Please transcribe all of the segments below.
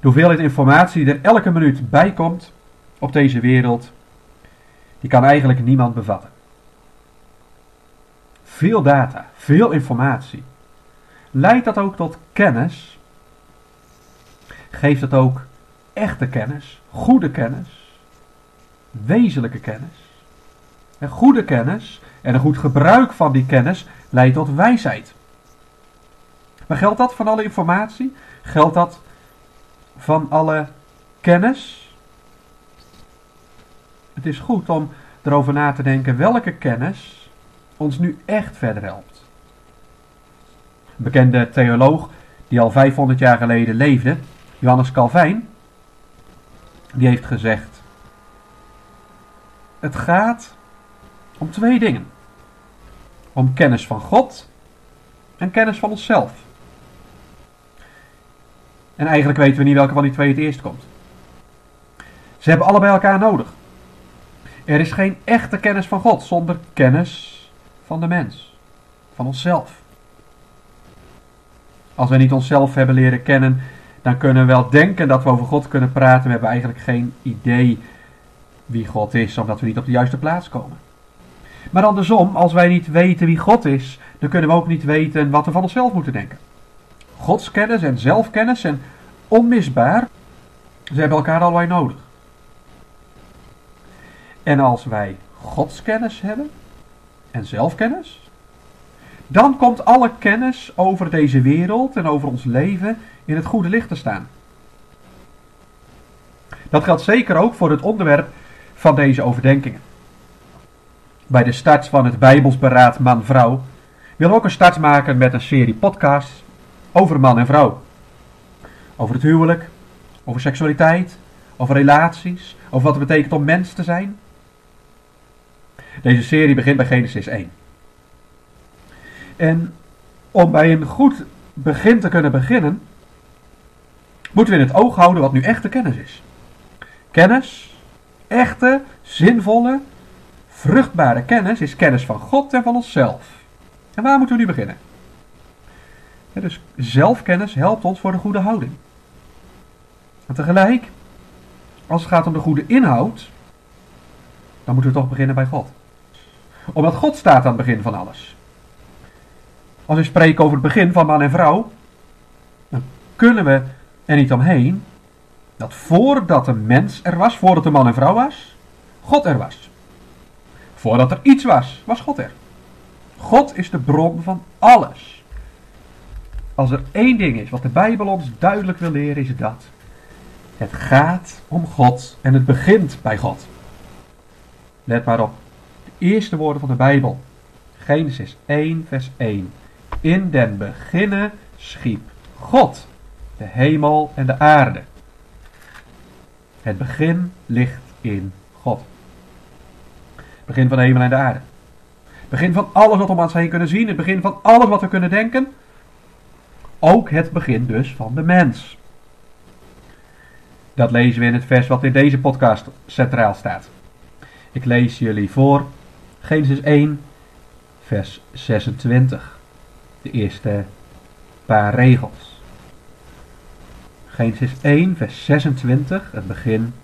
De hoeveelheid informatie die er elke minuut bij komt op deze wereld, die kan eigenlijk niemand bevatten. Veel data, veel informatie. Leidt dat ook tot kennis? Geeft het ook echte kennis, goede kennis, wezenlijke kennis? En goede kennis en een goed gebruik van die kennis leidt tot wijsheid. Maar geldt dat van alle informatie? Geldt dat van alle kennis? Het is goed om erover na te denken welke kennis ons nu echt verder helpt. Een bekende theoloog die al 500 jaar geleden leefde, Johannes Calvijn, die heeft gezegd: Het gaat om twee dingen: om kennis van God en kennis van onszelf. En eigenlijk weten we niet welke van die twee het eerst komt. Ze hebben allebei elkaar nodig. Er is geen echte kennis van God zonder kennis van de mens, van onszelf. Als we niet onszelf hebben leren kennen, dan kunnen we wel denken dat we over God kunnen praten. We hebben eigenlijk geen idee wie God is, omdat we niet op de juiste plaats komen. Maar andersom, als wij niet weten wie God is, dan kunnen we ook niet weten wat we van onszelf moeten denken. Godskennis en zelfkennis zijn onmisbaar. Ze hebben elkaar allebei nodig. En als wij godskennis hebben en zelfkennis, dan komt alle kennis over deze wereld en over ons leven in het goede licht te staan. Dat geldt zeker ook voor het onderwerp van deze overdenkingen. Bij de start van het Bijbelsberaad Man-Vrouw willen we ook een start maken met een serie podcasts over man en vrouw. Over het huwelijk, over seksualiteit, over relaties, over wat het betekent om mens te zijn. Deze serie begint bij Genesis 1. En om bij een goed begin te kunnen beginnen, moeten we in het oog houden wat nu echte kennis is. Kennis, echte, zinvolle, vruchtbare kennis is kennis van God en van onszelf. En waar moeten we nu beginnen? Dus zelfkennis helpt ons voor de goede houding. En tegelijk, als het gaat om de goede inhoud, dan moeten we toch beginnen bij God. Omdat God staat aan het begin van alles. Als we spreken over het begin van man en vrouw, dan kunnen we er niet omheen dat voordat een mens er was, voordat een man en vrouw was, God er was. Voordat er iets was, was God er. God is de bron van alles. Als er één ding is wat de Bijbel ons duidelijk wil leren, is dat. Het gaat om God en het begint bij God. Let maar op. De eerste woorden van de Bijbel. Genesis 1, vers 1. In den beginnen schiep God de hemel en de aarde. Het begin ligt in God. Het begin van de hemel en de aarde. Het begin van alles wat we om ons heen kunnen zien. Het begin van alles wat we kunnen denken. Ook het begin dus van de mens. Dat lezen we in het vers wat in deze podcast centraal staat. Ik lees jullie voor Genesis 1, vers 26. De eerste paar regels. Genesis 1, vers 26, het begin.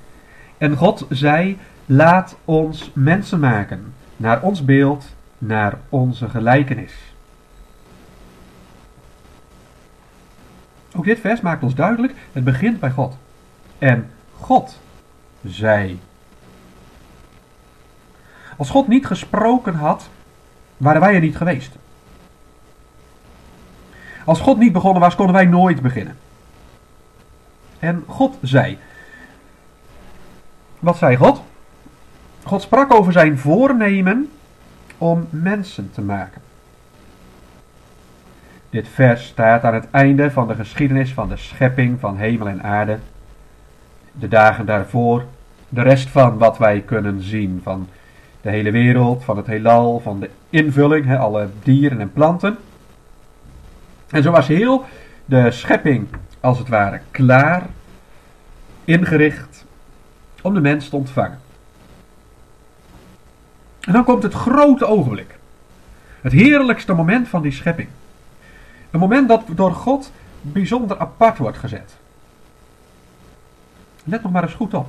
En God zei: Laat ons mensen maken, naar ons beeld, naar onze gelijkenis. Ook dit vers maakt ons duidelijk: het begint bij God. En God zei. Als God niet gesproken had, waren wij er niet geweest. Als God niet begonnen was, konden wij nooit beginnen. En God zei. Wat zei God? God sprak over zijn voornemen om mensen te maken. Dit vers staat aan het einde van de geschiedenis van de schepping van hemel en aarde. De dagen daarvoor, de rest van wat wij kunnen zien van de hele wereld, van het heelal, van de invulling, alle dieren en planten. En zo was heel de schepping als het ware klaar, ingericht om de mens te ontvangen. En dan komt het grote ogenblik. Het heerlijkste moment van die schepping. Een moment dat door God bijzonder apart wordt gezet. Let nog maar eens goed op.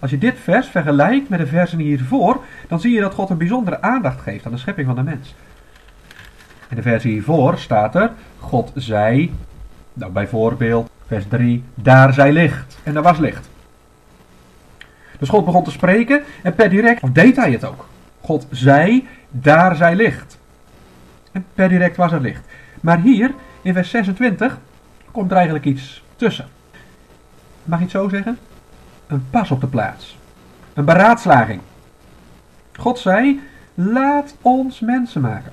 Als je dit vers vergelijkt met de versen hiervoor, dan zie je dat God een bijzondere aandacht geeft aan de schepping van de mens. In de versie hiervoor staat er: God zei, nou bijvoorbeeld vers 3, daar zij licht. En daar was licht. Dus God begon te spreken en per direct of deed hij het ook. God zei, daar zij licht. En per direct was er licht. Maar hier, in vers 26, komt er eigenlijk iets tussen. Mag ik het zo zeggen? Een pas op de plaats. Een beraadslaging. God zei, laat ons mensen maken.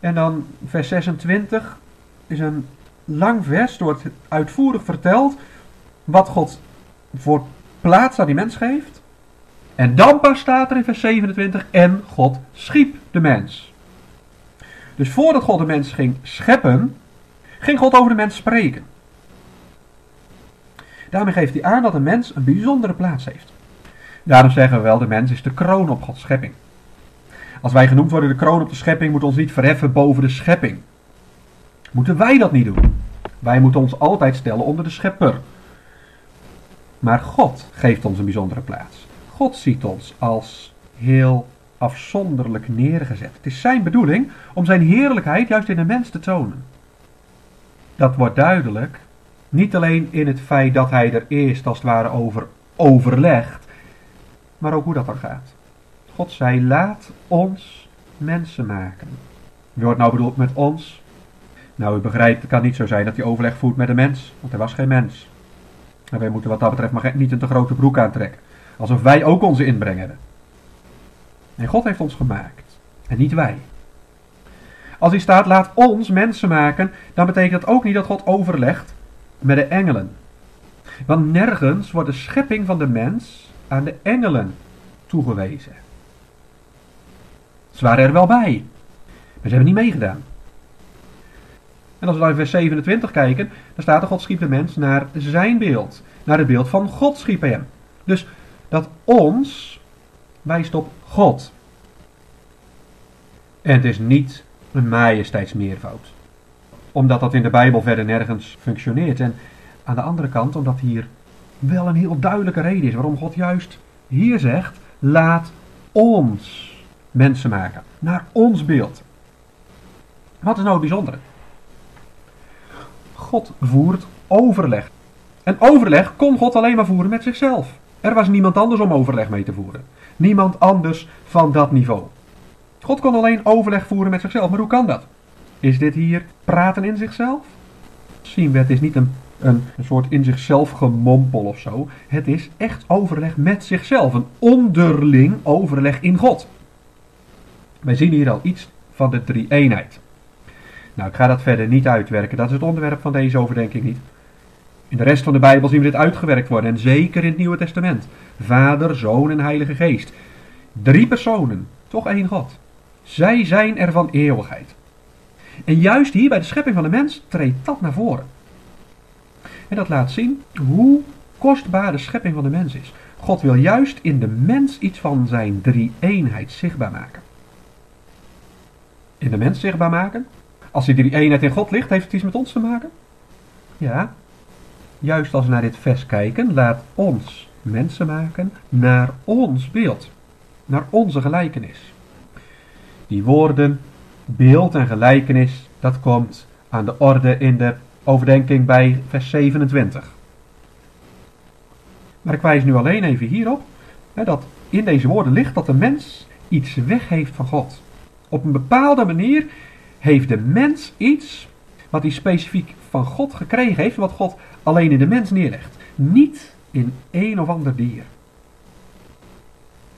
En dan vers 26 is een lang vers, wordt uitvoerig verteld wat God voor plaats aan die mens geeft. En dan pas staat er in vers 27, en God schiep de mens. Dus voordat God de mens ging scheppen, ging God over de mens spreken. Daarmee geeft hij aan dat een mens een bijzondere plaats heeft. Daarom zeggen we wel, de mens is de kroon op Gods schepping. Als wij genoemd worden de kroon op de schepping, moet ons niet verheffen boven de schepping. Moeten wij dat niet doen? Wij moeten ons altijd stellen onder de schepper. Maar God geeft ons een bijzondere plaats. God ziet ons als heel afzonderlijk neergezet. Het is zijn bedoeling om zijn heerlijkheid juist in de mens te tonen. Dat wordt duidelijk niet alleen in het feit dat hij er eerst als het ware over overlegt, maar ook hoe dat dan gaat. God zei: Laat ons mensen maken. Wie wordt nou bedoeld met ons? Nou, u begrijpt, het kan niet zo zijn dat hij overleg voert met een mens, want hij was geen mens. En wij moeten wat dat betreft maar niet een te grote broek aantrekken. Alsof wij ook onze inbreng hebben. En God heeft ons gemaakt. En niet wij. Als hij staat, laat ons mensen maken, dan betekent dat ook niet dat God overlegt met de engelen. Want nergens wordt de schepping van de mens aan de engelen toegewezen. Ze waren er wel bij, maar ze hebben niet meegedaan. En als we in vers 27 kijken, dan staat er God schiep de mens naar zijn beeld. Naar het beeld van God schiep hij hem. Dus dat ons wijst op God. En het is niet een majesteitsmeervoud. Omdat dat in de Bijbel verder nergens functioneert. En aan de andere kant, omdat hier wel een heel duidelijke reden is waarom God juist hier zegt: laat ons mensen maken. Naar ons beeld. Wat is nou het bijzondere? God voert overleg. En overleg kon God alleen maar voeren met zichzelf. Er was niemand anders om overleg mee te voeren. Niemand anders van dat niveau. God kon alleen overleg voeren met zichzelf. Maar hoe kan dat? Is dit hier praten in zichzelf? Zien het is niet een, een, een soort in zichzelf gemompel of zo. Het is echt overleg met zichzelf. Een onderling overleg in God. Wij zien hier al iets van de drie-eenheid. Nou, ik ga dat verder niet uitwerken. Dat is het onderwerp van deze overdenking niet. In de rest van de Bijbel zien we dit uitgewerkt worden. En zeker in het Nieuwe Testament. Vader, Zoon en Heilige Geest. Drie personen, toch één God. Zij zijn er van eeuwigheid. En juist hier bij de schepping van de mens treedt dat naar voren. En dat laat zien hoe kostbaar de schepping van de mens is. God wil juist in de mens iets van zijn drie-eenheid zichtbaar maken. In de mens zichtbaar maken? Als die drie-eenheid in God ligt, heeft het iets met ons te maken? Ja, juist als we naar dit vers kijken, laat ons mensen maken naar ons beeld, naar onze gelijkenis. Die woorden, beeld en gelijkenis, dat komt aan de orde in de overdenking bij vers 27. Maar ik wijs nu alleen even hierop, hè, dat in deze woorden ligt dat de mens iets weg heeft van God. Op een bepaalde manier heeft de mens iets wat hij specifiek van God gekregen heeft, wat God alleen in de mens neerlegt. Niet in een of ander dier.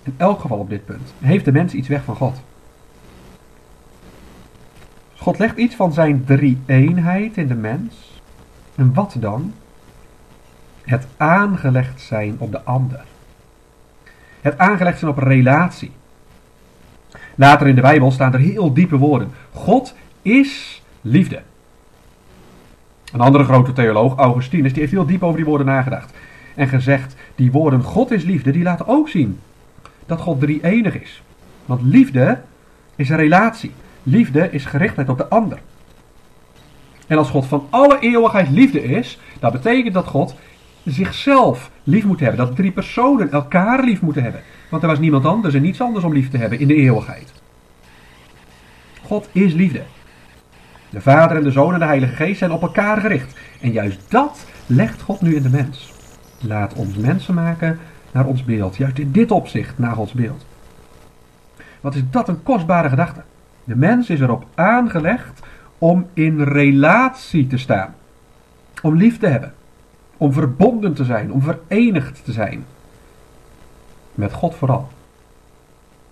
In elk geval op dit punt heeft de mens iets weg van God. God legt iets van zijn drie-eenheid in de mens. En wat dan? Het aangelegd zijn op de ander. Het aangelegd zijn op relatie. Later in de Bijbel staan er heel diepe woorden. God is liefde. Een andere grote theoloog, Augustinus, die heeft heel diep over die woorden nagedacht. En gezegd, die woorden God is liefde, die laten ook zien dat God drie enig is. Want liefde is een relatie. Liefde is gerichtheid op de ander. En als God van alle eeuwigheid liefde is, dat betekent dat God zichzelf lief moeten hebben. Dat drie personen elkaar lief moeten hebben. Want er was niemand anders en niets anders om lief te hebben in de eeuwigheid. God is liefde. De Vader en de Zoon en de Heilige Geest zijn op elkaar gericht. En juist dat legt God nu in de mens. Laat ons mensen maken naar ons beeld. Juist in dit opzicht naar Gods beeld. Wat is dat een kostbare gedachte. De mens is erop aangelegd om in relatie te staan. Om lief te hebben. Om verbonden te zijn. Om verenigd te zijn. Met God vooral.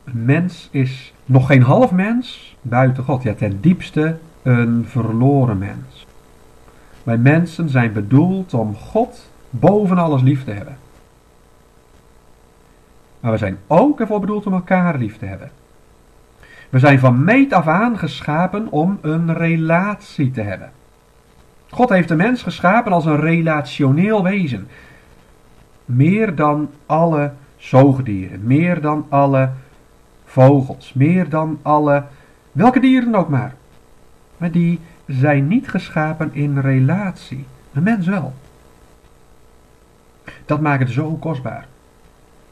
Een mens is nog geen half mens buiten God. Ja, ten diepste een verloren mens. Wij mensen zijn bedoeld om God boven alles lief te hebben. Maar we zijn ook ervoor bedoeld om elkaar lief te hebben. We zijn van meet af aan geschapen om een relatie te hebben. God heeft de mens geschapen als een relationeel wezen. Meer dan alle zoogdieren, meer dan alle vogels, meer dan alle, welke dieren ook maar. Maar die zijn niet geschapen in relatie. Een mens wel. Dat maakt het zo kostbaar.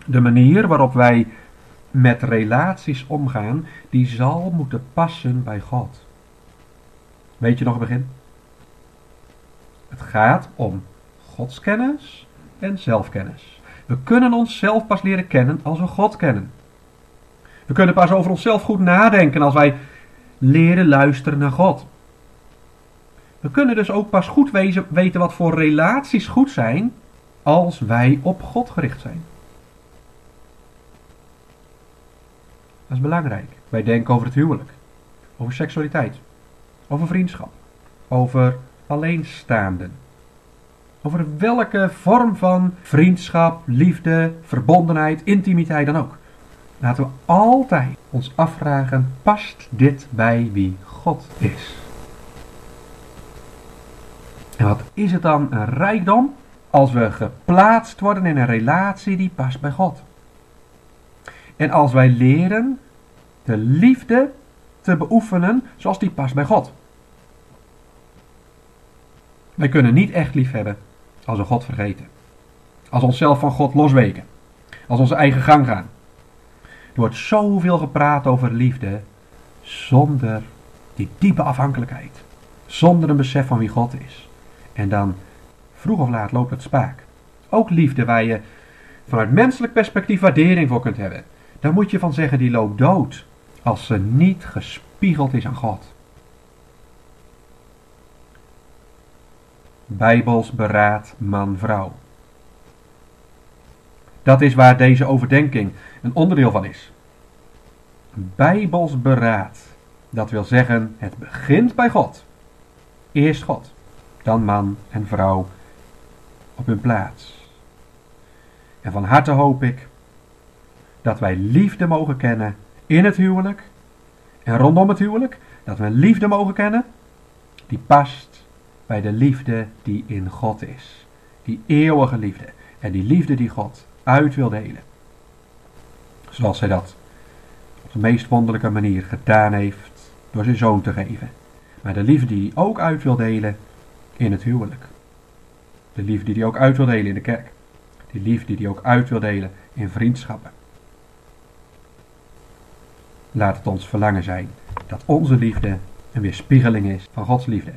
De manier waarop wij met relaties omgaan, die zal moeten passen bij God. Weet je nog het begin? Het gaat om godskennis en zelfkennis. We kunnen onszelf pas leren kennen als we God kennen. We kunnen pas over onszelf goed nadenken als wij leren luisteren naar God. We kunnen dus ook pas goed weten wat voor relaties goed zijn als wij op God gericht zijn. Dat is belangrijk. Wij denken over het huwelijk, over seksualiteit, over vriendschap, over alleenstaanden. Over welke vorm van vriendschap, liefde, verbondenheid, intimiteit dan ook. Laten we altijd ons afvragen: past dit bij wie God is? En wat is het dan een rijkdom als we geplaatst worden in een relatie die past bij God? En als wij leren de liefde te beoefenen zoals die past bij God. Wij kunnen niet echt lief hebben als we God vergeten. Als we onszelf van God losweken. Als onze eigen gang gaan. Er wordt zoveel gepraat over liefde zonder die diepe afhankelijkheid. Zonder een besef van wie God is. En dan, vroeg of laat, loopt het spaak. Ook liefde waar je vanuit menselijk perspectief waardering voor kunt hebben. Daar moet je van zeggen, die loopt dood. Als ze niet gespiegeld is aan God. Bijbels beraad man-vrouw. Dat is waar deze overdenking een onderdeel van is. Bijbels beraad. Dat wil zeggen, het begint bij God. Eerst God, dan man en vrouw op hun plaats. En van harte hoop ik dat wij liefde mogen kennen in het huwelijk en rondom het huwelijk. Dat we liefde mogen kennen die past bij de liefde die in God is. Die eeuwige liefde. En die liefde die God uit wil delen. Zoals hij dat op de meest wonderlijke manier gedaan heeft door zijn zoon te geven. Maar de liefde die hij ook uit wil delen in het huwelijk. De liefde die hij ook uit wil delen in de kerk. Die liefde die hij ook uit wil delen in vriendschappen. Laat het ons verlangen zijn dat onze liefde een weerspiegeling is van Gods liefde.